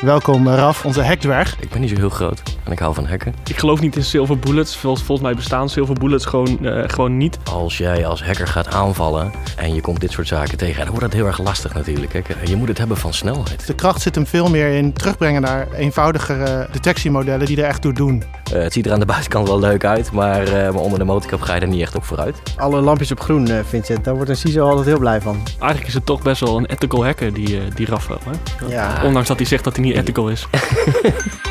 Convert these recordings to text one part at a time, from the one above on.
Welkom Raf, onze hackdwerg. Ik ben niet zo heel groot en ik hou van hacken. Ik geloof niet in silver bullets. Volgens, volgens mij bestaan silver bullets gewoon, uh, gewoon niet. Als jij als hacker gaat aanvallen en je komt dit soort zaken tegen, dan wordt dat heel erg lastig natuurlijk. Kijk, je moet het hebben van snelheid. De kracht zit hem veel meer in terugbrengen naar eenvoudigere detectiemodellen die er echt toe doen. Uh, het ziet er aan de buitenkant wel leuk uit, maar, uh, maar onder de motorkap ga je er niet echt op vooruit. Alle lampjes op groen, Vincent, daar wordt een CISO altijd heel blij van. Eigenlijk is het toch best wel een ethical hacker, die, die Rafael. Hè? Ja. Ondanks dat hij zegt dat hij niet ethical is.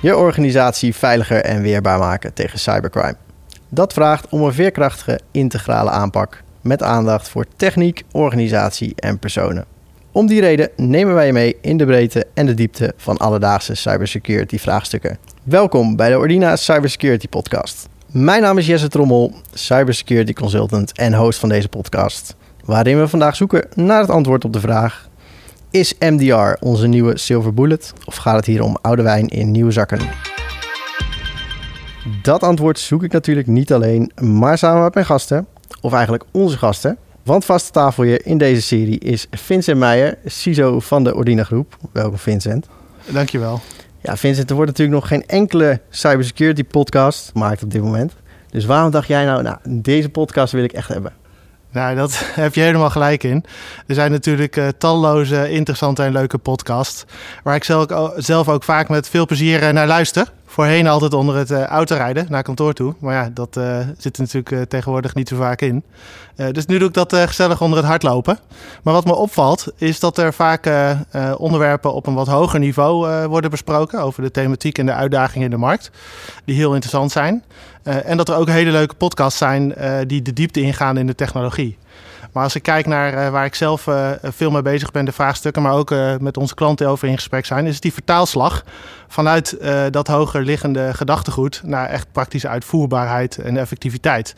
Je organisatie veiliger en weerbaar maken tegen cybercrime. Dat vraagt om een veerkrachtige integrale aanpak met aandacht voor techniek, organisatie en personen. Om die reden nemen wij je mee in de breedte en de diepte van alledaagse cybersecurity vraagstukken. Welkom bij de Ordina Cybersecurity Podcast. Mijn naam is Jesse Trommel, cybersecurity consultant en host van deze podcast, waarin we vandaag zoeken naar het antwoord op de vraag: is MDR onze nieuwe silver bullet of gaat het hier om oude wijn in nieuwe zakken? Dat antwoord zoek ik natuurlijk niet alleen, maar samen met mijn gasten, of eigenlijk onze gasten. Want vaste tafel hier in deze serie is Vincent Meijer, CISO van de Ordina Groep. Welkom Vincent. Dankjewel. Ja, Vincent, er wordt natuurlijk nog geen enkele cybersecurity podcast gemaakt op dit moment. Dus waarom dacht jij nou, nou, deze podcast wil ik echt hebben? Nou, dat heb je helemaal gelijk in. Er zijn natuurlijk uh, talloze interessante en leuke podcasts. Waar ik zelf ook vaak met veel plezier eh, naar luister. Voorheen altijd onder het uh, autorijden naar kantoor toe. Maar ja, dat zit er natuurlijk tegenwoordig niet zo vaak in. dus nu doe ik dat gezellig onder het hardlopen. Maar wat me opvalt is dat er vaak onderwerpen op een wat hoger niveau worden besproken. Over de thematiek en de uitdagingen in de markt. Die heel interessant zijn. En dat er ook hele leuke podcasts zijn die de diepte ingaan in de technologie. Maar als ik kijk naar uh, waar ik zelf veel mee bezig ben, de vraagstukken, maar ook met onze klanten over in gesprek zijn, is die vertaalslag vanuit dat hoger liggende gedachtegoed naar echt praktische uitvoerbaarheid en effectiviteit.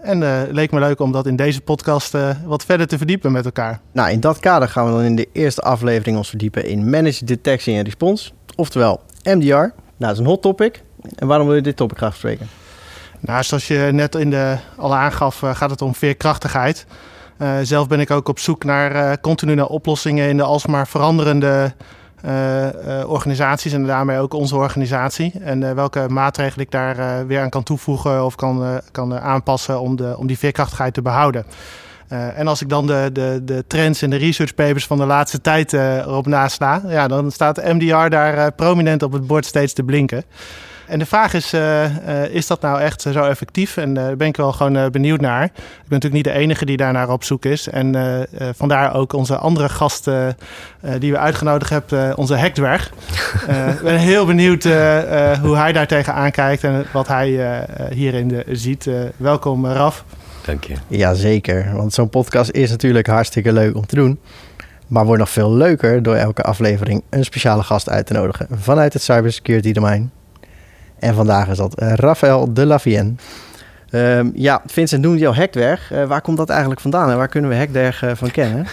en het leek me leuk om dat in deze podcast wat verder te verdiepen met elkaar. Nou, in dat kader gaan we dan in de eerste aflevering ons verdiepen in Managed Detection en Response, oftewel MDR. Nou, dat is een hot topic. En waarom wil je dit topic graag bespreken? Nou, zoals je net in de, al aangaf, uh, gaat het om veerkrachtigheid. Uh, zelf ben ik ook op zoek naar uh, continu naar oplossingen in de alsmaar veranderende organisaties en daarmee ook onze organisatie. En welke maatregelen ik daar weer aan kan toevoegen of kan, kan aanpassen om, de, om die veerkrachtigheid te behouden. en als ik dan de, de, de trends en de research papers van de laatste tijd erop nasla, ja, dan staat MDR daar prominent op het bord steeds te blinken. En de vraag is, uh, uh, is dat nou echt zo effectief? En daar ben ik wel gewoon benieuwd naar. Ik ben natuurlijk niet de enige die daar naar op zoek is. En vandaar ook onze andere gast die we uitgenodigd hebben, onze hekdwerg. Ik ben heel benieuwd hoe hij daar tegenaan kijkt en wat hij hierin ziet. welkom Raf. Dank je. Jazeker, want zo'n podcast is natuurlijk hartstikke leuk om te doen. Maar wordt nog veel leuker door elke aflevering een speciale gast uit te nodigen vanuit het cybersecurity domein. En vandaag is dat uh, Rafael de Lavienne. Um, ja, Vincent noemde jouw Hekdwerg. Uh, waar komt dat eigenlijk vandaan en waar kunnen we Hekdwerg uh, van kennen?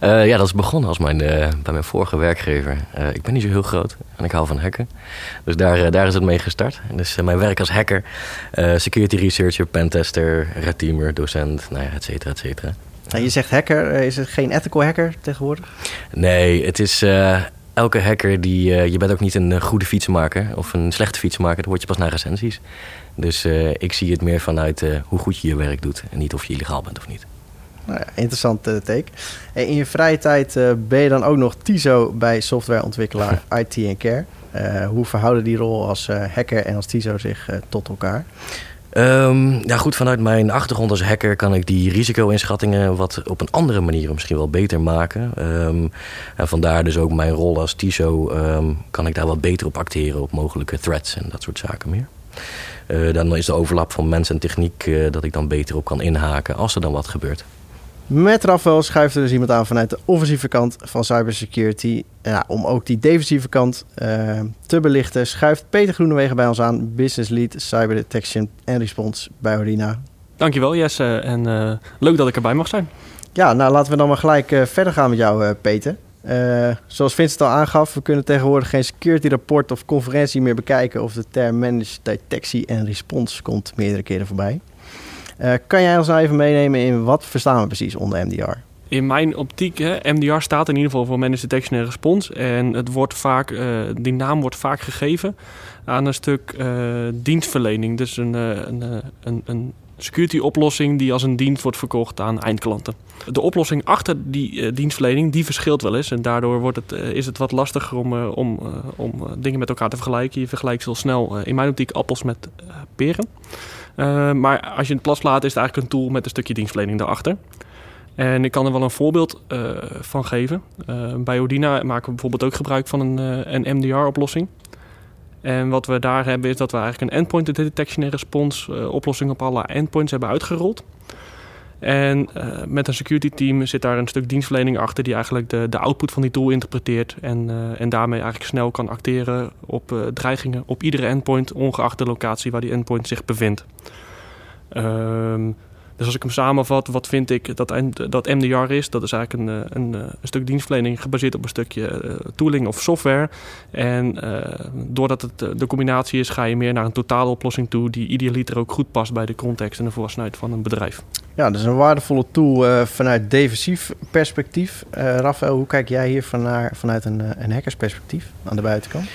uh, ja, dat is begonnen als mijn, bij mijn vorige werkgever. ik ben niet zo heel groot en ik hou van hacken. Dus daar, daar is het mee gestart. dus mijn werk als hacker, security researcher, pentester, red teamer, docent, nou ja, et cetera, et cetera. Nou, je zegt hacker, is het geen ethical hacker tegenwoordig? Nee, het is elke hacker die. Uh, je bent ook niet een uh, goede fietsenmaker of een slechte fietsenmaker. Dat hoort je pas naar recensies. Dus uh, ik zie het meer vanuit hoe goed je je werk doet. En niet of je illegaal bent of niet. Nou ja, interessant take. En in je vrije tijd ben je dan ook nog TISO bij softwareontwikkelaar IT Care. hoe verhouden die rol als hacker en als TISO zich tot elkaar? Um, ja, goed, vanuit mijn achtergrond als hacker kan ik die risico-inschattingen wat op een andere manier misschien wel beter maken. Um, en vandaar dus ook mijn rol als TISO um, kan ik daar wat beter op acteren op mogelijke threats en dat soort zaken meer. Uh, dan is de overlap van mens en techniek uh, dat ik dan beter op kan inhaken als er dan wat gebeurt. Met Rafael schuift er dus iemand aan vanuit de offensieve kant van cybersecurity. Ja, om ook die defensieve kant uh, te belichten, schuift Peter Groenewegen bij ons aan, Business Lead Cyber Detection en Response bij Ordina. Dankjewel Jesse en uh, leuk dat ik erbij mag zijn. Ja, nou laten we dan maar gelijk uh, verder gaan met jou Peter. zoals Vincent al aangaf, we kunnen tegenwoordig geen security rapport of conferentie meer bekijken of de term managed detectie en response komt meerdere keren voorbij. Uh, kan jij ons nou even meenemen in wat verstaan we precies onder MDR? in mijn optiek, hè, MDR staat in ieder geval voor Managed Detection and Response. En het wordt vaak, uh, die naam wordt vaak gegeven aan een stuk uh, dienstverlening. Dus een, een, een, een security oplossing die als een dienst wordt verkocht aan eindklanten. De oplossing achter die dienstverlening die verschilt wel eens. En daardoor wordt het, is het wat lastiger om, om, om dingen met elkaar te vergelijken. Je vergelijkt heel snel, in mijn optiek, appels met peren. Maar als je het plat slaat, is het eigenlijk een tool met een stukje dienstverlening daarachter. En ik kan er wel een voorbeeld uh, van geven. Uh, bij Odina maken we bijvoorbeeld ook gebruik van een, een MDR-oplossing. En wat we daar hebben is dat we eigenlijk een endpoint detection en response oplossing op alle endpoints hebben uitgerold. En met een security team zit daar een stuk dienstverlening achter die eigenlijk de, de output van die tool interpreteert. En, en daarmee eigenlijk snel kan acteren op dreigingen op iedere endpoint, ongeacht de locatie waar die endpoint zich bevindt. Ehm, dus als ik hem samenvat, wat vind ik dat, dat MDR is? Dat is eigenlijk een, eh, een, eh, een stuk dienstverlening gebaseerd op een stukje eh, tooling of software. En doordat het de combinatie is, ga je meer naar een totale oplossing toe die idealiter ook goed past bij de context en de volwassenheid van een bedrijf. Ja, dat is een waardevolle tool vanuit defensief perspectief. Rafael, hoe kijk jij hier van naar, vanuit een, een hackersperspectief aan de buitenkant?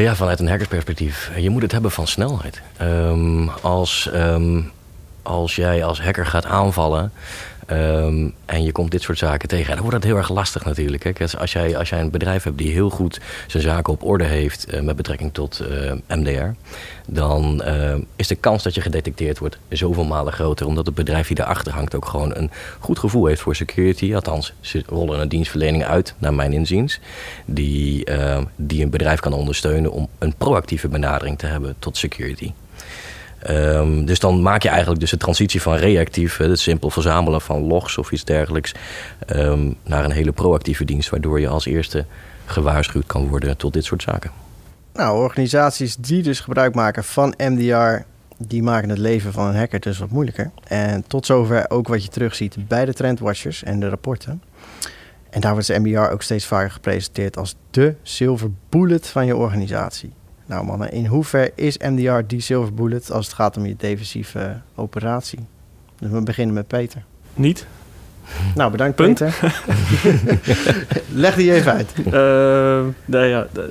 ja, vanuit een hackersperspectief. Je moet het hebben van snelheid. Um, als um, als jij als hacker gaat aanvallen um, en je komt dit soort zaken tegen, dan wordt het heel erg lastig natuurlijk. Hè? Als, jij, als jij een bedrijf hebt die heel goed zijn zaken op orde heeft uh, met betrekking tot eh, MDR, dan uh, is de kans dat je gedetecteerd wordt zoveel malen groter. Omdat het bedrijf die daarachter hangt ook gewoon een goed gevoel heeft voor security. Althans, ze rollen een dienstverlening uit, naar mijn inziens, die, die een bedrijf kan ondersteunen om een proactieve benadering te hebben tot security. Um, dus dan maak je eigenlijk dus de transitie van reactief, het simpel verzamelen van logs of iets dergelijks, um, naar een hele proactieve dienst, waardoor je als eerste gewaarschuwd kan worden tot dit soort zaken. Nou, organisaties die dus gebruik maken van MDR, die maken het leven van een hacker dus wat moeilijker. En tot zover ook wat je terugziet bij de trendwatchers en de rapporten. En daar wordt de MDR ook steeds vaker gepresenteerd als de silver bullet van je organisatie. Nou mannen, in hoever is MDR die silver bullet als het gaat om je defensieve operatie? Dus we beginnen met Peter. Niet. Nou, bedankt Punt. Peter. Leg die even uit. Uh, nee, ja, uh,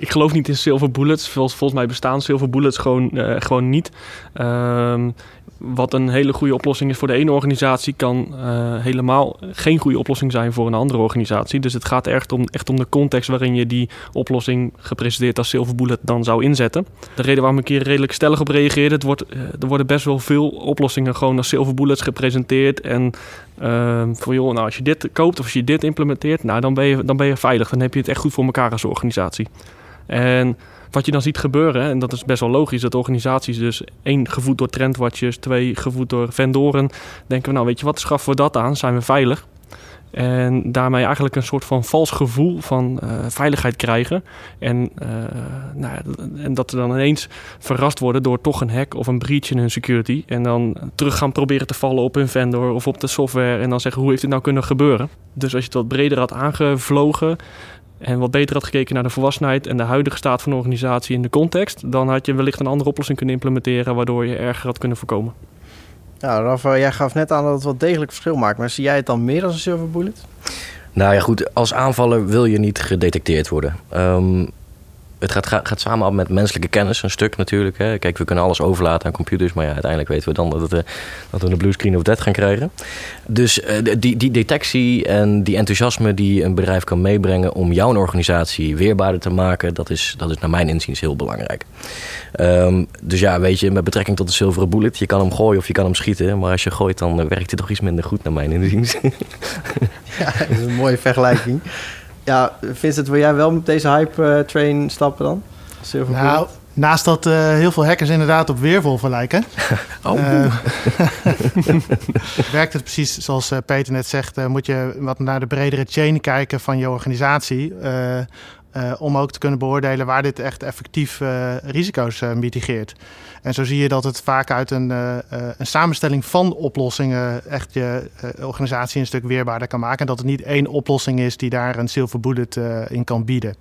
ik geloof niet in silver bullets. Volgens, volgens mij bestaan silver bullets gewoon, uh, gewoon niet. Uh, wat een hele goede oplossing is voor de ene organisatie, kan helemaal geen goede oplossing zijn voor een andere organisatie. Dus het gaat echt om, echt om de context waarin je die oplossing gepresenteerd als silver bullet dan zou inzetten. De reden waarom ik hier redelijk stellig op reageerde, het wordt, er worden best wel veel oplossingen gewoon als silver bullets gepresenteerd. En voor joh, nou als je dit koopt of als je dit implementeert, nou dan ben je, dan ben je veilig. Dan heb je het echt goed voor elkaar als organisatie. En wat je dan ziet gebeuren, en dat is best wel logisch, dat organisaties dus één gevoed door trendwatchers, twee gevoed door vendoren, denken we nou weet je wat, schaffen we dat aan, zijn we veilig. En daarmee eigenlijk een soort van vals gevoel van uh, veiligheid krijgen. En, uh, nou, en dat ze dan ineens verrast worden door toch een hack of een breach in hun security. En dan terug gaan proberen te vallen op hun vendor of op de software. En dan zeggen hoe heeft dit nou kunnen gebeuren. Dus als je het wat breder had aangevlogen, en wat beter had gekeken naar de volwassenheid en de huidige staat van de organisatie in de context, dan had je wellicht een andere oplossing kunnen implementeren waardoor je erger had kunnen voorkomen. Ja, Rafa, jij gaf net aan dat het wel degelijk verschil maakt, maar zie jij het dan meer als een silver bullet? Nou ja, goed, als aanvaller wil je niet gedetecteerd worden. Um, het gaat, gaat, gaat samen op met menselijke kennis, een stuk natuurlijk. Hè. Kijk, we kunnen alles overlaten aan computers, maar ja, uiteindelijk weten we dan dat, het, uh, dat we een blue screen of death gaan krijgen. Dus uh, die, die detectie en die enthousiasme die een bedrijf kan meebrengen om jouw organisatie weerbaarder te maken, dat is, dat is naar mijn inziens heel belangrijk. Um, dus ja, weet je, met betrekking tot de zilveren bullet, je kan hem gooien of je kan hem schieten, maar als je gooit, dan uh, werkt hij toch iets minder goed naar mijn inziens. ja, dat is een mooie vergelijking. Ja, Vincent, wil jij wel met deze hype train stappen dan? Silver nou, naast dat uh, heel veel hackers inderdaad op Weerwolven lijken... oh. Uh, werkt het precies zoals Peter net zegt... moet je wat naar de bredere chain kijken van je organisatie... om ook te kunnen beoordelen waar dit echt effectief risico's mitigeert. En zo zie je dat het vaak uit een, een samenstelling van oplossingen echt je organisatie een stuk weerbaarder kan maken. En dat het niet één oplossing is die daar een silver bullet in kan bieden.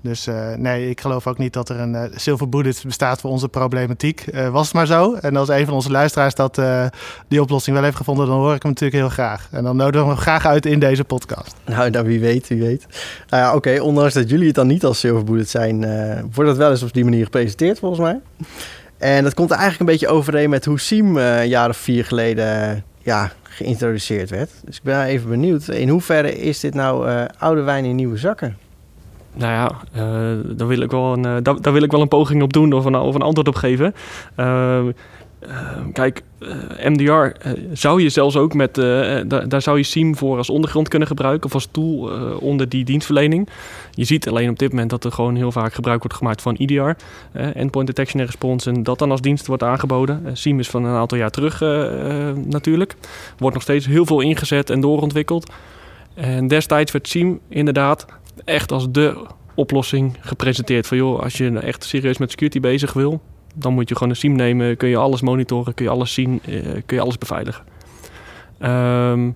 Dus uh, nee, ik geloof ook niet dat er een uh, silver bullet bestaat voor onze problematiek. Uh, was het maar zo. En als een van onze luisteraars dat die oplossing wel heeft gevonden, dan hoor ik hem natuurlijk heel graag. En dan nodigen we hem graag uit in deze podcast. Nou, nou wie weet, wie weet. Nou ja, oké, ondanks dat jullie het dan niet als silver bullet zijn, wordt dat wel eens op die manier gepresenteerd volgens mij. En dat komt eigenlijk een beetje overeen met hoe Siem een jaar of vier geleden ja, geïntroduceerd werd. Dus ik ben even benieuwd, in hoeverre is dit nou oude wijn in nieuwe zakken? Nou ja, uh, daar, wil ik wel een, uh, wil ik wel een poging op doen of een, of een antwoord op geven. Uh, kijk, MDR zou je zelfs ook met, daar, daar zou je SIEM voor als ondergrond kunnen gebruiken of als tool onder die dienstverlening. Je ziet alleen op dit moment dat er gewoon heel vaak gebruik wordt gemaakt van EDR, Endpoint Detection and Response, en dat dan als dienst wordt aangeboden. SIEM is van een aantal jaar terug natuurlijk. Wordt nog steeds heel veel ingezet en doorontwikkeld. En destijds werd SIEM inderdaad echt als de oplossing gepresenteerd. Van joh, als je echt serieus met security bezig wil, dan moet je gewoon een SIEM nemen. Kun je alles monitoren, kun je alles zien, eh, kun je alles beveiligen. Um,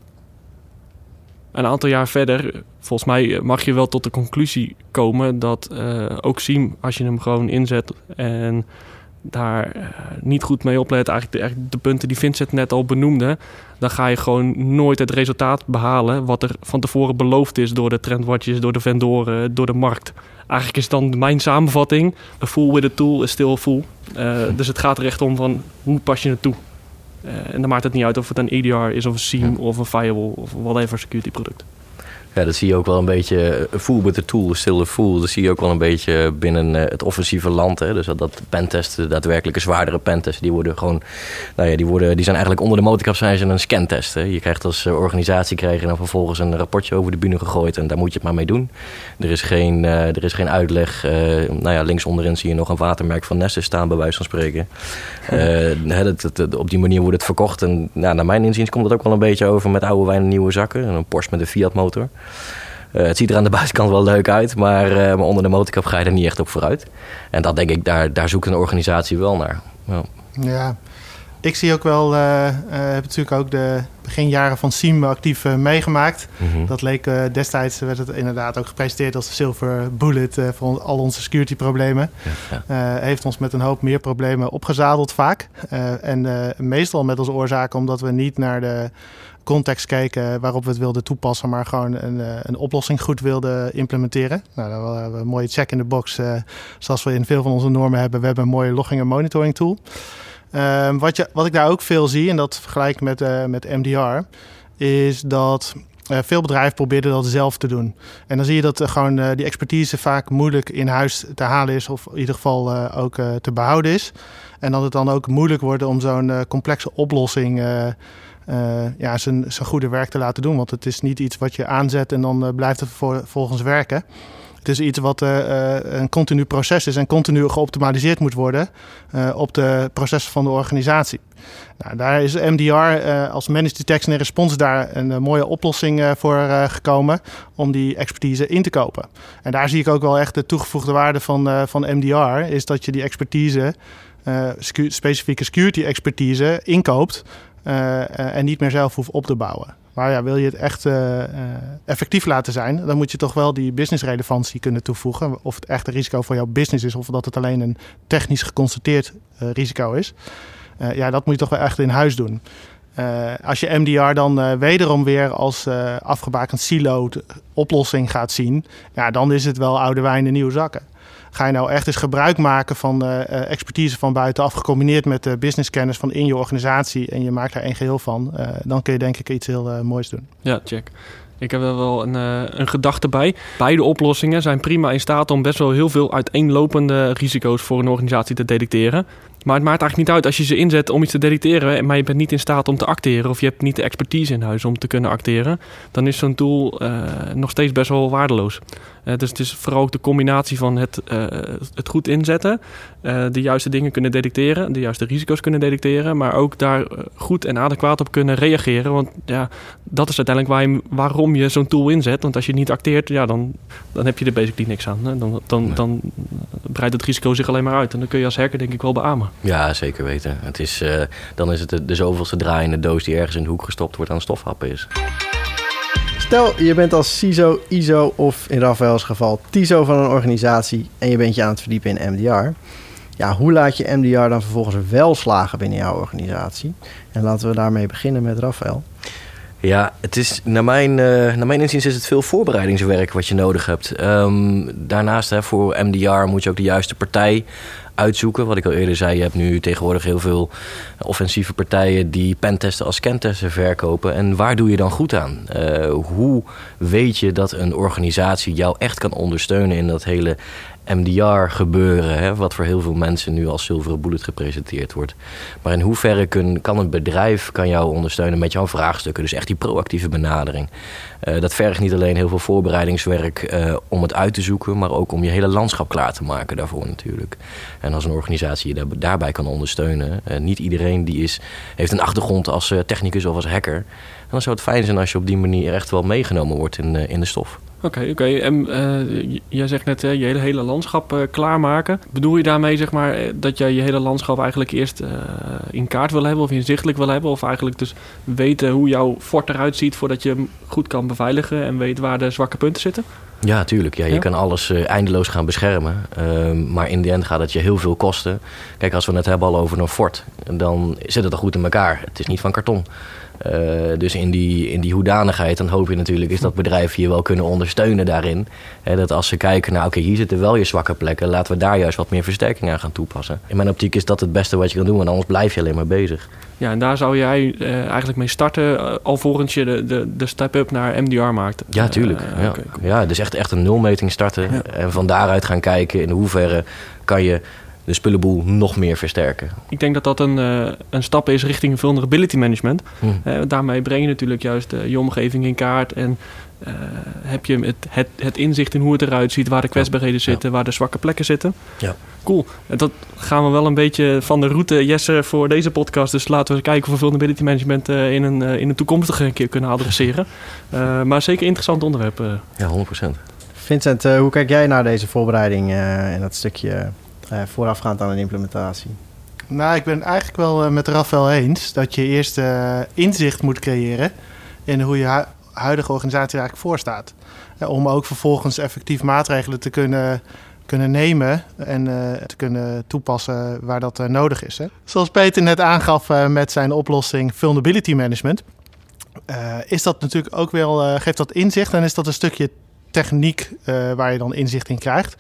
een aantal jaar verder, volgens mij mag je wel tot de conclusie komen dat uh, ook SIEM, als je hem gewoon inzet en daar uh, niet goed mee oplet, eigenlijk de, eigenlijk de, punten die Vincent net al benoemde, dan ga je gewoon nooit het resultaat behalen wat er van tevoren beloofd is door de trendwatches, door de vendoren, door de markt. Eigenlijk is dan mijn samenvatting: a fool with a tool is still a fool. Uh, dus het gaat er echt om van hoe pas je het toe. Uh, en dan maakt het niet uit of het een EDR is of een SIEM of een firewall of whatever security product. Ja, dat zie je ook wel een beetje. Fool with the tool is still a fool. Dat zie je ook wel een beetje binnen eh, het offensieve land. Hè. Dus dat, dat pentesten, daadwerkelijke zwaardere pentesten, die worden gewoon. Nou ja, die, worden, die zijn eigenlijk onder de motorkap zijn ze een scantest. Hè. Je krijgt als eh, organisatie krijg je dan vervolgens een rapportje over de bühne gegooid. En daar moet je het maar mee doen. Er is geen, uh, er is geen uitleg. Uh, nou ja, links onderin zie je nog een watermerk van Nessus staan, bij wijze van spreken. Uh, dat, dat, op die manier wordt het verkocht. En nou, naar mijn inziens komt het ook wel een beetje over met oude wijn en nieuwe zakken. Een Porsche met een Fiat motor. Uh, het ziet er aan de buitenkant wel leuk uit, maar, uh, maar, onder de motorkap ga je er niet echt op vooruit. En dat denk ik, daar, daar zoekt een organisatie wel naar. Ja, ja. ik zie ook wel, uh, heb natuurlijk ook de beginjaren van SIEM actief meegemaakt. Mm -hmm. Dat leek destijds, werd het inderdaad ook gepresenteerd als de silver bullet voor al onze security problemen. Ja, ja. heeft ons met een hoop meer problemen opgezadeld vaak. en meestal met als oorzaak omdat we niet naar de context kijken waarop we het wilden toepassen, maar gewoon een, eh, een oplossing goed wilden implementeren. Nou, dan hebben we een mooie check in the box, uh, zoals we in veel van onze normen hebben. We hebben een mooie logging en monitoring tool. Um, wat, je, wat ik daar ook veel zie, en dat vergelijk ik met, uh, met MDR, is dat veel bedrijven proberen dat zelf te doen. En dan zie je dat gewoon die expertise vaak moeilijk in huis te halen is, of in ieder geval ook te behouden is. En dat het dan ook moeilijk wordt om zo'n complexe oplossing uh, ja, zijn, goede werk te laten doen. Want het is niet iets wat je aanzet en dan uh, blijft het vervolgens werken. Het is iets wat uh, een continu proces is en continu geoptimaliseerd moet worden op de processen van de organisatie. Nou, daar is MDR als Managed Detection en Response daar een mooie oplossing voor gekomen om die expertise in te kopen. En daar zie ik ook wel echt de toegevoegde waarde van, van MDR, is dat je die expertise, specifieke security expertise, inkoopt en niet meer zelf hoeft op te bouwen. Maar ja, wil je het echt uh, effectief laten zijn, dan moet je toch wel die businessrelevantie kunnen toevoegen. Of het echt een risico voor jouw business is, of dat het alleen een technisch geconstateerd risico is. ja, dat moet je toch wel echt in huis doen. als je MDR dan wederom weer als afgebakend silo oplossing gaat zien, ja, dan is het wel oude wijn in nieuwe zakken. Ga je nou echt eens gebruik maken van uh, expertise van buitenaf, gecombineerd met de businesskennis van in je organisatie en je maakt daar één geheel van, dan kun je denk ik iets heel moois doen. Ja, check. Ik heb er wel een, een gedachte bij. Beide oplossingen zijn prima in staat om best wel heel veel uiteenlopende risico's voor een organisatie te detecteren. Maar het maakt eigenlijk niet uit als je ze inzet om iets te detecteren, maar je bent niet in staat om te acteren of je hebt niet de expertise in huis om te kunnen acteren, dan is zo'n tool nog steeds best wel waardeloos. Uh, dus het is vooral ook de combinatie van het, uh, het goed inzetten, de juiste dingen kunnen detecteren, de juiste risico's kunnen detecteren, maar ook daar goed en adequaat op kunnen reageren. Want ja, dat is uiteindelijk waar je, waarom je zo'n tool inzet. Want als je niet acteert, ja, dan, dan heb je er basically niks aan. Hè? Dan, dan, nee. dan breidt het risico zich alleen maar uit. En dan kun je als hacker denk ik wel beamen. Ja, zeker weten. Het is, dan is het de, de zoveelste draaiende doos die ergens in de hoek gestopt wordt aan stofhappen is. Stel, je bent als CISO, ISO of in Rafael's geval TISO van een organisatie en je bent je aan het verdiepen in MDR. Ja, hoe laat je MDR dan vervolgens wel slagen binnen jouw organisatie? En laten we daarmee beginnen met Rafael. Ja, het is, naar, mijn, uh, naar mijn inziens is het veel voorbereidingswerk wat je nodig hebt. Um, daarnaast, hè, voor MDR moet je ook de juiste partij uitzoeken. Wat ik al eerder zei, je hebt nu tegenwoordig heel veel offensieve partijen die pentesten als kentesten verkopen. En waar doe je dan goed aan? Uh, hoe weet je dat een organisatie jou echt kan ondersteunen in dat hele MDR gebeuren, wat voor heel veel mensen nu als zilveren bullet gepresenteerd wordt. Maar in hoeverre kan een bedrijf kan jou ondersteunen met jouw vraagstukken? Dus echt die proactieve benadering. Uh, dat vergt niet alleen heel veel voorbereidingswerk uh, om het uit te zoeken, maar ook om je hele landschap klaar te maken daarvoor natuurlijk. En als een organisatie je daarbij kan ondersteunen. Uh, niet iedereen die is, heeft een achtergrond als technicus of als hacker. En dan zou het fijn zijn als je op die manier echt wel meegenomen wordt in, in de stof. Oké, oké. En uh, jij zegt net uh, je hele, hele landschap uh, klaarmaken. Bedoel je daarmee zeg maar dat jij je hele landschap eigenlijk eerst in kaart wil hebben of inzichtelijk wil hebben? Of eigenlijk dus weten hoe jouw fort eruit ziet voordat je hem goed kan beveiligen en weet waar de zwakke punten zitten? Ja, tuurlijk. Ja, je kan alles eindeloos gaan beschermen. Ehm, maar in de end gaat het je heel veel kosten. Kijk, als we het hebben al over een fort, dan zit het al goed in elkaar. Het is niet van karton. Uh, dus in die, in die hoedanigheid, dan hoop je natuurlijk is dat bedrijf je wel kunnen ondersteunen daarin. Dat als ze kijken, nou oké, okay, hier zitten wel je zwakke plekken, laten we daar juist wat meer versterking aan gaan toepassen. In mijn optiek is dat het beste wat je kan doen, want anders blijf je alleen maar bezig. Ja, en daar zou jij uh, eigenlijk mee starten, uh, alvorens je de, de, de step-up naar MDR maakt. Ja, tuurlijk. ja. Okay, cool. ja, dus echt, echt een nulmeting starten ja. en van daaruit gaan kijken in hoeverre kan je de spullenboel nog meer versterken. Ik denk dat dat een, uh, een stap is richting vulnerability management. Hmm. Uh, daarmee breng je natuurlijk juist uh, je omgeving in kaart en heb je het, het, het, inzicht in hoe het eruit ziet, waar de kwetsbaarheden zitten, ja. waar de zwakke plekken zitten. Ja. Cool. En dat gaan we wel een beetje van de route, Jesse, voor deze podcast. Dus laten we kijken of we vulnerability management in, een, in een toekomstige keer kunnen adresseren. maar zeker een interessant onderwerp. Ja, 100%. Vincent, hoe kijk jij naar deze voorbereiding en dat stukje voorafgaand aan een implementatie? Nou, ik ben eigenlijk wel uh, met Rafael eens dat je eerst uh, inzicht moet creëren in hoe je hu huidige organisatie eigenlijk voor staat. om ook vervolgens effectief maatregelen te kunnen, kunnen nemen en te kunnen toepassen waar dat nodig is. Hè. Zoals Peter net aangaf met zijn oplossing Vulnerability Management, is dat natuurlijk ook wel, geeft dat inzicht en is dat een stukje techniek waar je dan inzicht in krijgt.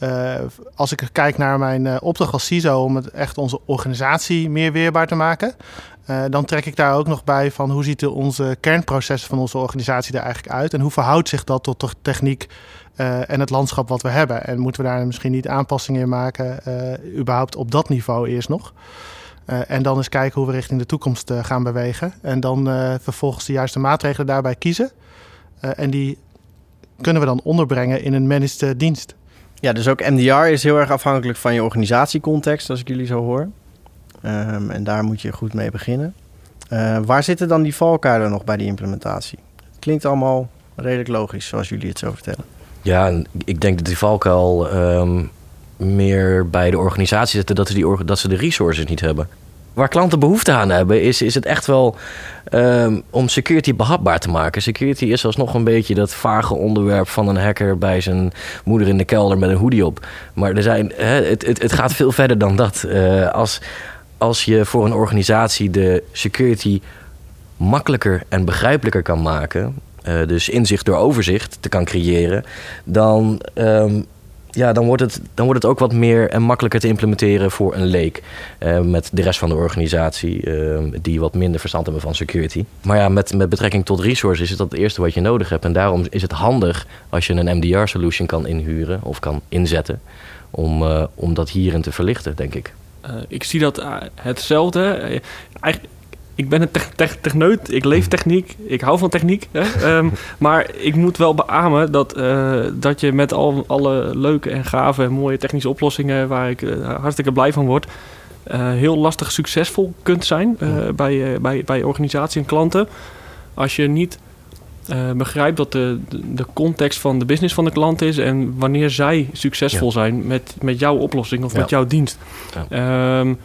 Uh, als ik kijk naar mijn uh, opdracht als CISO om het echt onze organisatie meer weerbaar te maken, uh, dan trek ik daar ook nog bij van hoe ziet de, onze kernprocessen van onze organisatie er eigenlijk uit en hoe verhoudt zich dat tot de techniek en het landschap wat we hebben. En moeten we daar misschien niet aanpassingen in maken, überhaupt op dat niveau eerst nog. en dan eens kijken hoe we richting de toekomst gaan bewegen. En dan vervolgens de juiste maatregelen daarbij kiezen. en die kunnen we dan onderbrengen in een managed dienst. Ja, dus ook MDR is heel erg afhankelijk van je organisatiecontext, als ik jullie zo hoor. Um, en daar moet je goed mee beginnen. Uh, waar zitten dan die valkuilen nog bij die implementatie? Klinkt allemaal redelijk logisch, zoals jullie het zo vertellen. Ja, ik denk dat die valkuil um, meer bij de organisatie zitten, dat ze, die, dat ze de resources niet hebben waar klanten behoefte aan hebben, is, is het echt wel um, om security behapbaar te maken. Security is alsnog een beetje dat vage onderwerp van een hacker bij zijn moeder in de kelder met een hoodie op. Maar er zijn, het, het, het gaat veel verder dan dat. Uh, als, als je voor een organisatie de security makkelijker en begrijpelijker kan maken, uh, dus inzicht door overzicht te kan creëren, dan um, ja, dan wordt, het, dan wordt het ook wat meer en makkelijker te implementeren voor een leek. Uh, met de rest van de organisatie, uh, die wat minder verstand hebben van security. Maar ja, met, met betrekking tot resources is dat het eerste wat je nodig hebt. En daarom is het handig als je een MDR-solution kan inhuren of kan inzetten. Om, uh, om dat hierin te verlichten, denk ik. ik zie dat hetzelfde. Eigenlijk ik ben een te te techneut, ik leef techniek, ik hou van techniek. Hè? um, maar ik moet wel beamen dat, uh, dat je met al, alle leuke en gave en mooie technische oplossingen... waar ik uh, hartstikke blij van word... Uh, heel lastig succesvol kunt zijn bij, bij, bij organisatie en klanten. Als je niet begrijpt wat de, de context van de business van de klant is... en wanneer zij succesvol ja. zijn met, met jouw oplossing of ja. met jouw dienst. Ja. Um,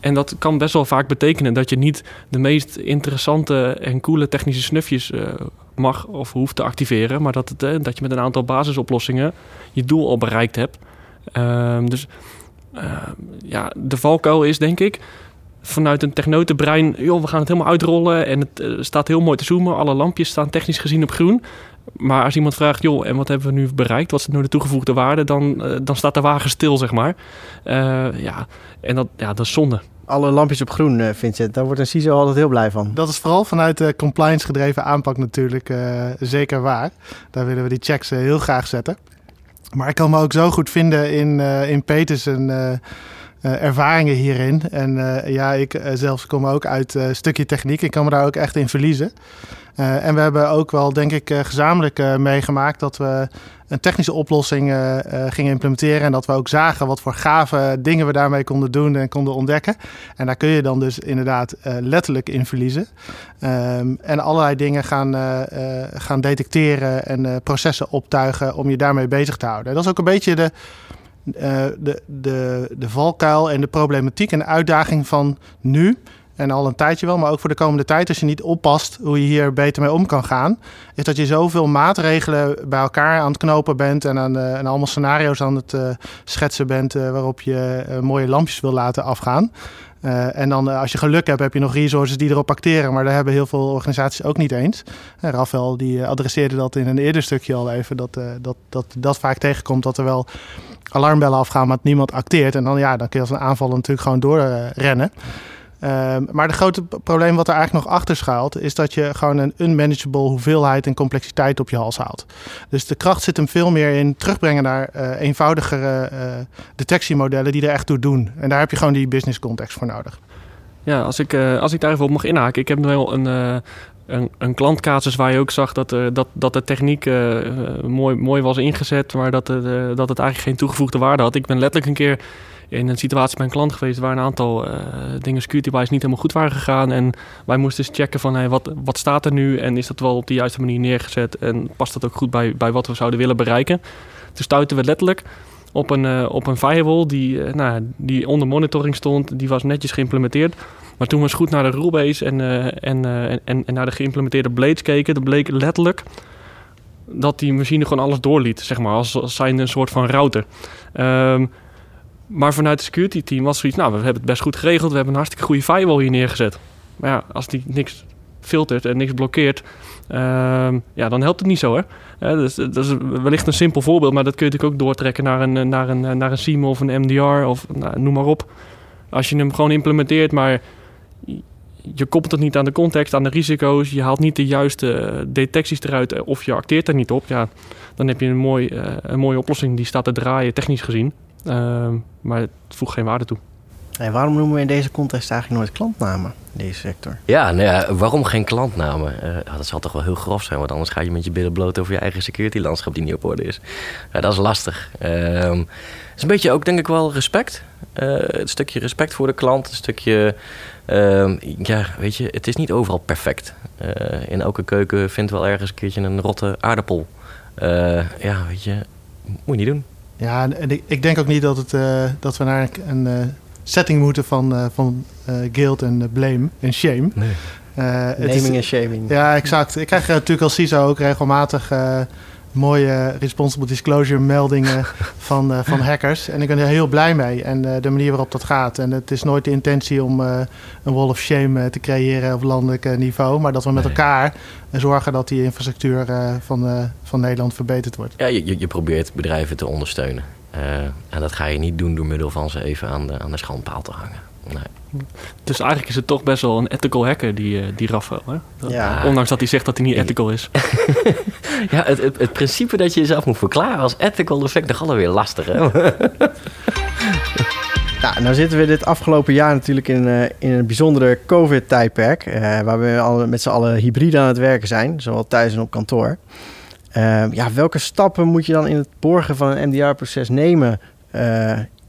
En dat kan best wel vaak betekenen dat je niet de meest interessante en coole technische snufjes uh, mag of hoeft te activeren, maar dat, het, uh, dat je met een aantal basisoplossingen je doel al bereikt hebt. Uh, dus ja, de valkuil is denk ik vanuit een technotenbrein, joh, we gaan het helemaal uitrollen en het uh, staat heel mooi te zoomen. Alle lampjes staan technisch gezien op groen. Maar als iemand vraagt, joh, en wat hebben we nu bereikt? Wat is nu de toegevoegde waarde? Dan, uh, dan staat de wagen stil, zeg maar. Uh, ja, en dat, ja, dat is zonde. Alle lampjes op groen, Vincent. Daar wordt een CISO altijd heel blij van. Dat is vooral vanuit de compliance gedreven aanpak natuurlijk zeker waar. Daar willen we die checks heel graag zetten. Maar ik kan me ook zo goed vinden in, in Peters en uh, ervaringen hierin. En uh, ja, ik uh, zelfs kom ook uit een stukje techniek. Ik kan me daar ook echt in verliezen. en we hebben ook wel, denk ik, gezamenlijk meegemaakt dat we een technische oplossing gingen implementeren. En dat we ook zagen wat voor gave dingen we daarmee konden doen en konden ontdekken. En daar kun je dan dus inderdaad letterlijk in verliezen. Um, en allerlei dingen gaan, gaan detecteren en processen optuigen om je daarmee bezig te houden. Dat is ook een beetje de de, de, de valkuil en de problematiek en de uitdaging van nu. En al een tijdje wel, maar ook voor de komende tijd, als je niet oppast hoe je hier beter mee om kan gaan, is dat je zoveel maatregelen bij elkaar aan het knopen bent en, aan, uh, en allemaal scenario's aan het uh, schetsen bent waarop je mooie lampjes wil laten afgaan. Uh, en dan als je geluk hebt, heb je nog resources die erop acteren. Maar daar hebben heel veel organisaties ook niet eens. Uh, Rafael die adresseerde dat in een eerder stukje al even. Dat, dat, dat dat vaak tegenkomt dat er wel alarmbellen afgaan, maar niemand acteert. En dan, ja, dan kun je als een aanval natuurlijk gewoon doorrennen. Uh, maar het grote probleem wat er eigenlijk nog achter schuilt, is dat je gewoon een unmanageable hoeveelheid en complexiteit op je hals haalt. Dus de kracht zit hem veel meer in terugbrengen naar uh, eenvoudigere uh, detectiemodellen die er echt toe doen. En daar heb je gewoon die business context voor nodig. Ja, als ik, uh, als ik daar even op mag inhaken. Ik heb wel een, een, een klantcasus waar je ook zag dat, dat, dat de techniek mooi, mooi was ingezet, maar dat, uh, dat het eigenlijk geen toegevoegde waarde had. Ik ben letterlijk een keer in een situatie bij een klant geweest waar een aantal dingen security-wise niet helemaal goed waren gegaan. En wij moesten eens checken van hey, wat, wat staat er nu en is dat wel op de juiste manier neergezet en past dat ook goed bij, bij wat we zouden willen bereiken. Toen stuiten we letterlijk op een, op een firewall die, nou, die onder monitoring stond, die was netjes geïmplementeerd. Maar toen we eens goed naar de rulebase en, uh, en, uh, en, en, naar de geïmplementeerde blades keken, dan bleek letterlijk dat die machine gewoon alles doorliet, zeg maar, als, als zijn een soort van router. Um, maar vanuit het security team was zoiets, nou, we hebben het best goed geregeld, we hebben een hartstikke goede firewall hier neergezet. Maar ja, als die niks filtert en niks blokkeert, um, ja, dan helpt het niet zo, hè. Uh, dus, dat is wellicht een simpel voorbeeld, maar dat kun je natuurlijk ook doortrekken naar een, naar een, naar een SIEM of een MDR of nou, noem maar op. Als je hem gewoon implementeert, maar je koppelt het niet aan de context, aan de risico's. Je haalt niet de juiste eh, detecties eruit eh, of je acteert er niet op. Ja, dan heb je een, mooi, een mooie oplossing die staat te draaien, technisch gezien. Uh, maar het voegt geen waarde toe. En waarom noemen we in deze context eigenlijk nooit klantnamen in deze sector? Ja, nou ja waarom geen klantnamen? Uh, dat zal toch wel heel grof zijn, want anders ga je met je billen bloot over je eigen security-landschap die niet op orde is. Uh, dat is lastig. Uh, het is een beetje ook, denk ik, wel respect. een stukje respect voor de klant, een stukje Uh, ja, weet je, het is niet overal perfect. Uh, in elke keuken vindt wel ergens een keertje een rotte aardappel. Uh, ja, weet je, moet je niet doen. Ja, en ik, ik denk ook niet dat, het, dat we naar een setting moeten van, van guilt en blame en shame. Nee. Naming en shaming. Ja, exact. Ik krijg natuurlijk als CISO ook regelmatig mooie responsible disclosure meldingen van, uh, van hackers. En ik ben er heel blij mee en uh, de manier waarop dat gaat. En het is nooit de intentie om uh, een wall of shame te creëren op landelijk niveau. Maar dat we met nee. elkaar zorgen dat die infrastructuur van, van Nederland verbeterd wordt. Ja, je, je probeert bedrijven te ondersteunen. en dat ga je niet doen door middel van ze even aan de, aan de schandpaal te hangen. Nee. Dus eigenlijk is het toch best wel een ethical hacker, die, die Rafael. Hè? Dat, ja. Ondanks dat hij zegt dat hij niet ethical is. ja, het, het, het, principe dat je jezelf moet verklaren als ethical, dat vind ik nog alweer lastig. Hè? Nou, nou zitten we dit afgelopen jaar natuurlijk in, uh, in een bijzondere COVID-tijdperk. Uh, waar we al met z'n allen hybride aan het werken zijn, zowel thuis en op kantoor. Uh, ja, welke stappen moet je dan in het borgen van een MDR-proces nemen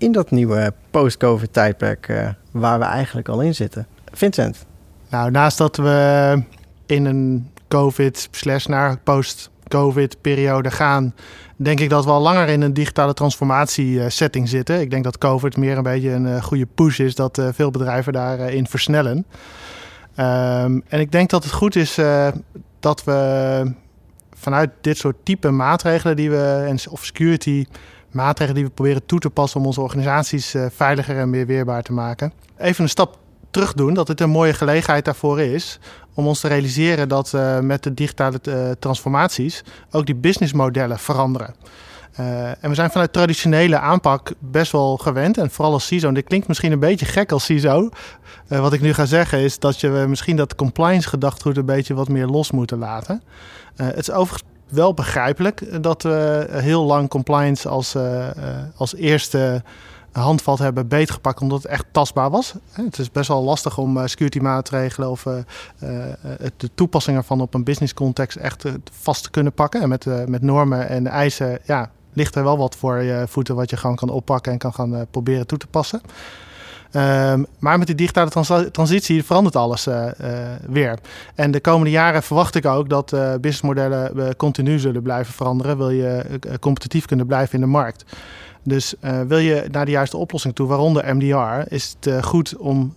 in dat nieuwe post-COVID-tijdperk waar we eigenlijk al in zitten? Vincent? Nou, naast dat we in een COVID slash naar post COVID-periode gaan, denk ik dat we al langer in een digitale transformatie-setting zitten. Ik denk dat COVID meer een beetje een goede push is dat veel bedrijven daarin versnellen. Ehm, en ik denk dat het goed is dat we vanuit dit soort type maatregelen die we, of security maatregelen die we proberen toe te passen om onze organisaties veiliger en meer weerbaar te maken. Even een stap terug doen, dat het een mooie gelegenheid daarvoor is om ons te realiseren dat uh, met de digitale uh, transformaties ook die businessmodellen veranderen. En we zijn vanuit traditionele aanpak best wel gewend. En vooral als CISO, en dit klinkt misschien een beetje gek als CISO. wat ik nu ga zeggen is dat je misschien dat compliance gedachtegoed een beetje wat meer los moeten laten. het is overigens wel begrijpelijk dat we heel lang compliance als, als eerste handvat hebben beetgepakt omdat het echt tastbaar was. Het is best wel lastig om uh, security maatregelen of de toepassing ervan op een business context echt vast te kunnen pakken. En met, met normen en eisen ja, ligt er wel wat voor je voeten wat je gewoon kan oppakken en kan gaan proberen toe te passen. Um, maar met die digitale trans transitie verandert alles uh, uh, weer. En de komende jaren verwacht ik ook dat uh, businessmodellen continu zullen blijven veranderen. Wil je competitief kunnen blijven in de markt. Dus wil je naar de juiste oplossing toe, waaronder MDR, is het goed om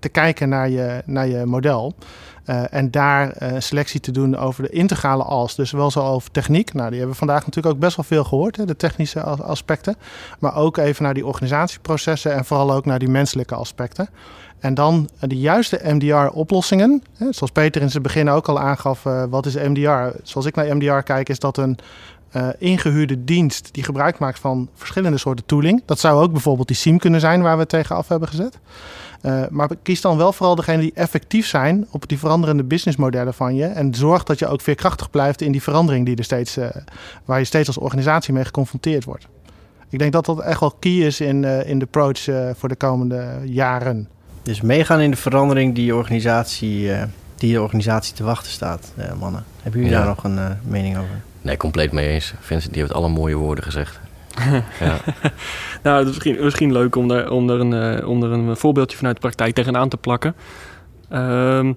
te kijken naar je, naar je model. En daar selectie te doen over de integrale as. Dus wel zo over techniek. Nou, die hebben we vandaag natuurlijk ook best wel veel gehoord, hè, de technische aspecten. Maar ook even naar die organisatieprocessen en vooral ook naar die menselijke aspecten. En dan de juiste MDR-oplossingen. Zoals Peter in zijn begin ook al aangaf, wat is MDR? Zoals ik naar MDR kijk, is dat een ingehuurde dienst die gebruik maakt van verschillende soorten tooling. Dat zou ook bijvoorbeeld die SIEM kunnen zijn waar we het tegenaf hebben gezet. Uh, maar kies dan wel vooral degene die effectief zijn op die veranderende businessmodellen van je. En zorg dat je ook veerkrachtig blijft in die verandering die er steeds, uh, waar je steeds als organisatie mee geconfronteerd wordt. Ik denk dat dat echt wel key is in, in de approach voor de komende jaren. Dus meegaan in de verandering die je organisatie, die de organisatie te wachten staat, mannen. Hebben jullie ja. daar nog een mening over? Nee, compleet mee eens. Vincent die heeft alle mooie woorden gezegd. Ja. nou, het is misschien, misschien leuk om er een, er een voorbeeldje vanuit de praktijk tegenaan te plakken. Um,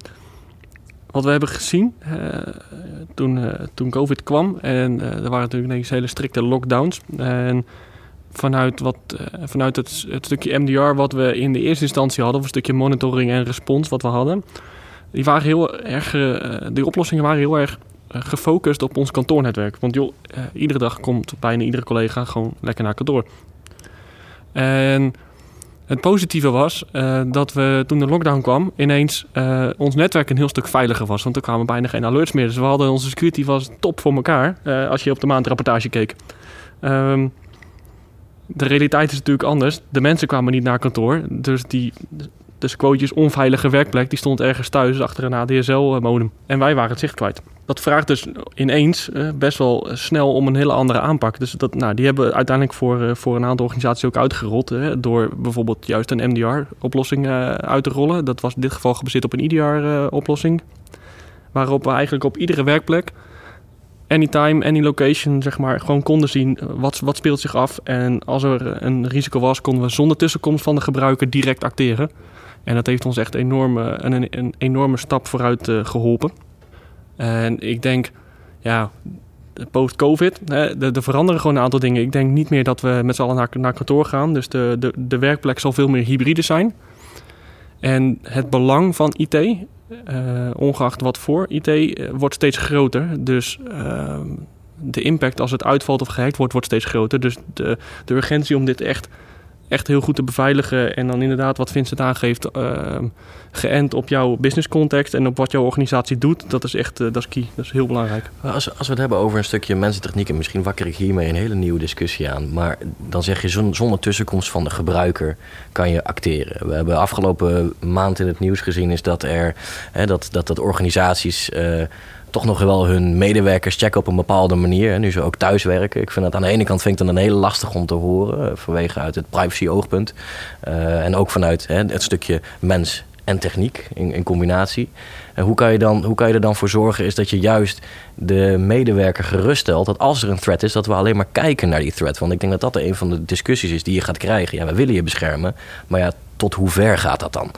wat we hebben gezien uh, toen, uh, toen COVID kwam, en er waren natuurlijk ineens hele strikte lockdowns. En vanuit, wat, vanuit het, het stukje MDR wat we in de eerste instantie hadden, of een stukje monitoring en respons wat we hadden, die waren heel erg, die oplossingen waren heel erg eh, gefocust op ons kantoornetwerk. Want joh, eh, iedere dag komt bijna iedere collega gewoon lekker naar kantoor. En het positieve was uh, dat we toen de lockdown kwam, ineens ons netwerk een heel stuk veiliger was. Want er kwamen bijna geen alerts meer. Dus we hadden onze security was top voor elkaar als je op de maandrapportage keek. Um, de realiteit is natuurlijk anders. De mensen kwamen niet naar kantoor. Dus die dus quotejes onveilige werkplek, die stond ergens thuis achter een ADSL-modem. En wij waren het zicht kwijt. Dat vraagt dus ineens uh, best wel snel om een hele andere aanpak. Dus dat, nou, die hebben we uiteindelijk voor, uh, voor een aantal organisaties ook uitgerold. Hè, door bijvoorbeeld juist een MDR-oplossing uh, uit te rollen. Dat was in dit geval gebaseerd op een EDR-oplossing. waarop we eigenlijk op iedere werkplek anytime, any location, zeg maar, gewoon konden zien wat, wat speelt zich af. En als er een risico was, konden we zonder tussenkomst van de gebruiker direct acteren. En dat heeft ons echt enorme, een, een enorme stap vooruit uh, geholpen. En ik denk, ja, post-COVID, er veranderen gewoon een aantal dingen. Ik denk niet meer dat we met z'n allen naar, kantoor gaan. Dus de, de, de werkplek zal veel meer hybride zijn. En het belang van IT, uh, ongeacht wat voor IT, uh, wordt steeds groter. Dus uh, de impact als het uitvalt of gehackt wordt, wordt steeds groter. Dus de, de urgentie om dit echt echt heel goed te beveiligen. En dan inderdaad, wat Vincent aangeeft, uh, geënt op jouw business context en op wat jouw organisatie doet. Dat is echt uh, dat is key. Dat is heel belangrijk. Als, als we het hebben over een stukje mensentechniek, en misschien wakker ik hiermee een hele nieuwe discussie aan. Maar dan zeg je zonder tussenkomst van de gebruiker kan je acteren. We hebben afgelopen maand in het nieuws gezien is dat er hè, dat, dat, dat organisaties. Uh, toch nog wel hun medewerkers checken op een bepaalde manier. nu ze ook thuis werken. Ik vind dat aan de ene kant vind ik dan een hele lastig om te horen. Eh, vanwege uit het privacy oogpunt. Uh, en ook vanuit hè, het stukje mens en techniek in, in combinatie. En hoe kan, je dan, hoe kan je er dan voor zorgen is dat je juist de medewerker geruststelt... dat als er een threat is, dat we alleen maar kijken naar die threat. Want ik denk dat dat een van de discussies is die je gaat krijgen. Ja, we willen je beschermen, maar ja, tot hoe ver gaat dat dan?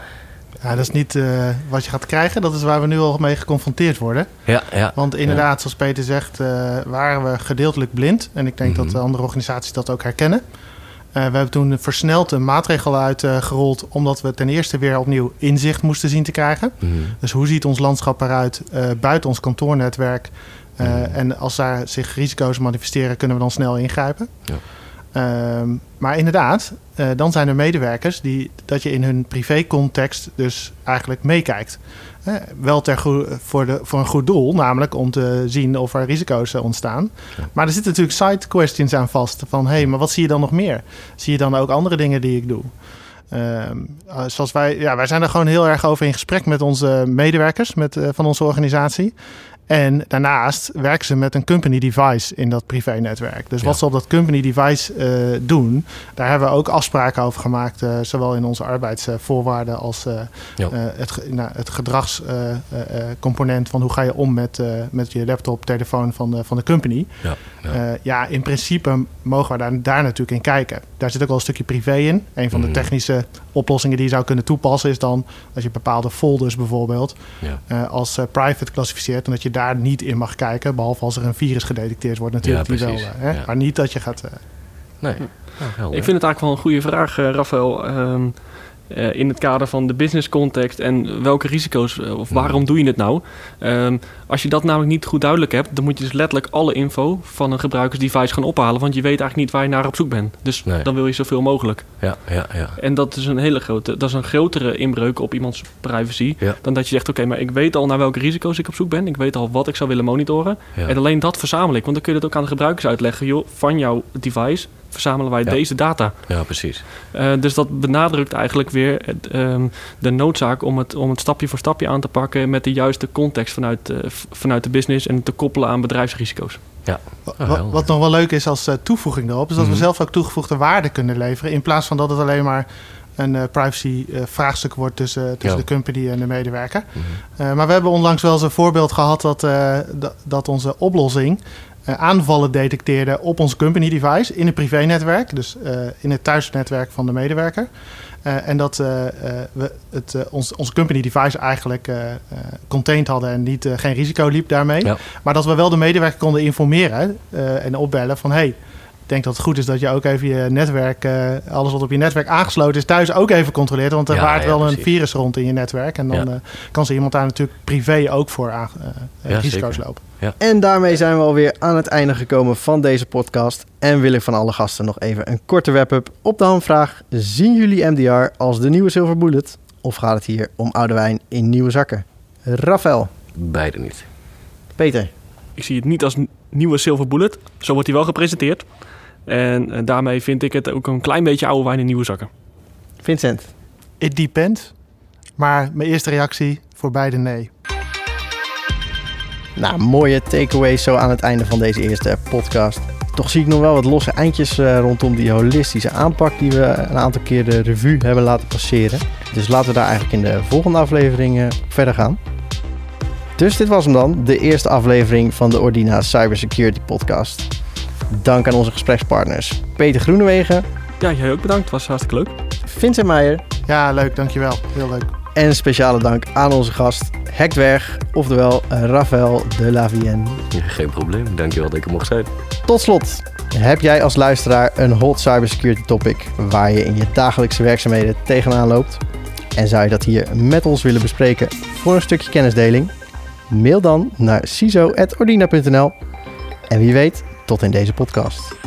Ja, dat is niet uh, wat je gaat krijgen. Dat is waar we nu al mee geconfronteerd worden. Ja, ja. Want inderdaad, zoals Peter zegt, uh, waren we gedeeltelijk blind. En ik denk mm -hmm. dat andere organisaties dat ook herkennen. Uh, we hebben toen versneld een maatregel uitgerold... omdat we ten eerste weer opnieuw inzicht moesten zien te krijgen. Mm -hmm. Dus hoe ziet ons landschap eruit buiten ons kantoornetwerk... Mm -hmm. en als daar zich risico's manifesteren, kunnen we dan snel ingrijpen. Ja. Uh, maar inderdaad, uh, dan zijn er medewerkers die dat je in hun privécontext dus eigenlijk meekijkt. Uh, wel ter voor, de, voor een goed doel, namelijk om te zien of er risico's ontstaan. Ja. Maar er zitten natuurlijk side questions aan vast. Van hé, hey, maar wat zie je dan nog meer? Zie je dan ook andere dingen die ik doe? Uh, zoals wij, ja, wij zijn er gewoon heel erg over in gesprek met onze medewerkers met, uh, van onze organisatie. En daarnaast werken ze met een company device in dat privé-netwerk. Dus ja. wat ze op dat company device uh, doen, daar hebben we ook afspraken over gemaakt. Uh, zowel in onze arbeidsvoorwaarden als uh, ja. het, nou, het gedragscomponent van hoe ga je om met, met je laptop, telefoon van de, van de company. Ja, ja. ja in principe mogen we daar, daar natuurlijk in kijken. Daar zit ook wel een stukje privé in. Een van de technische oplossingen die je zou kunnen toepassen is dan als je bepaalde folders bijvoorbeeld als private klassificeert en dat je daar niet in mag kijken. Behalve als er een virus gedetecteerd wordt natuurlijk. Ja, die wel, hè? Ja. Maar niet dat je gaat... Uh... Nee. Nou, ik vind het eigenlijk wel een goede vraag, uh, Rafael. Um, uh, in het kader van de business context en welke risico's of waarom doe je het nou? Um, als je dat namelijk niet goed duidelijk hebt, dan moet je dus letterlijk alle info van een gebruikersdevice gaan ophalen, want je weet eigenlijk niet waar je naar op zoek bent. Dus nee. dan wil je zoveel mogelijk. Ja, ja, ja. En dat is een hele grote, dat is een grotere inbreuk op iemands privacy ja. dan dat je zegt: oké, okay, maar ik weet al naar welke risico's ik op zoek ben, ik weet al wat ik zou willen monitoren ja. en alleen dat verzamel ik, want dan kun je het ook aan de gebruikers uitleggen. Joh, van jouw device verzamelen wij ja. deze data. Ja, precies. Uh, dus dat benadrukt eigenlijk weer het, um, de noodzaak om het, om het stapje voor stapje aan te pakken met de juiste context vanuit, uh, vanuit de business en te koppelen aan bedrijfsrisico's. Ja. Oh, wat, wat, nog wel leuk is als uh, toevoeging daarop, is dat mm -hmm. we zelf ook toegevoegde waarde kunnen leveren. In plaats van dat het alleen maar een uh, privacy uh, vraagstuk wordt tussen, tussen ja. de company en de medewerker. Mm -hmm. uh, maar we hebben onlangs wel eens een voorbeeld gehad dat, dat onze oplossing aanvallen detecteerde op ons company device in een privé-netwerk, dus in het thuisnetwerk van de medewerker. Uh, en dat we het, ons, onze company device eigenlijk contained hadden en niet, geen risico liep daarmee. Ja. Maar dat we wel de medewerker konden informeren en opbellen van hey, denk dat het goed is dat je ook even je netwerk, uh, alles wat op je netwerk aangesloten is, thuis ook even controleert. Want er ja, waart ja, wel precies. een virus rond in je netwerk. En dan ja. uh, kan ze iemand daar natuurlijk privé ook voor aan, uh, risico's zeker. lopen. En daarmee zijn we alweer aan het einde gekomen van deze podcast. En wil ik van alle gasten nog even een korte wrap-up op de handvraag. Zien jullie MDR als de nieuwe Silver Bullet? Of gaat het hier om oude wijn in nieuwe zakken? Rafael? Beide niet. Peter? Ik zie het niet als nieuwe Silver Bullet. Zo wordt hij wel gepresenteerd. En, en, daarmee vind ik het ook een klein beetje oude wijn in nieuwe zakken. Vincent? It depends. Maar mijn eerste reactie voor beide nee. Nou, mooie takeaways zo aan het einde van deze eerste podcast. Toch zie ik nog wel wat losse eindjes uh, rondom die holistische aanpak die we een aantal keer de revue hebben laten passeren. Dus laten we daar eigenlijk in de volgende aflevering uh, verder gaan. Dus dit was hem dan, de eerste aflevering van de Ordina Cybersecurity Podcast. Dank aan onze gesprekspartners Peter Groenewegen. Ja, jij ook bedankt. Het was hartstikke leuk. Vincent Meijer. Ja, leuk. Dankjewel. Heel leuk. En een speciale dank aan onze gast Hekdwerg, oftewel Rafael de Lavienne. Ja, geen probleem. Dankjewel dat ik er mocht zijn. Tot slot, heb jij als luisteraar een hot cybersecurity topic waar je in je dagelijkse werkzaamheden tegenaan loopt? En zou je dat hier met ons willen bespreken voor een stukje kennisdeling? Mail dan naar ciso.ordina.nl. En wie weet, tot in deze podcast.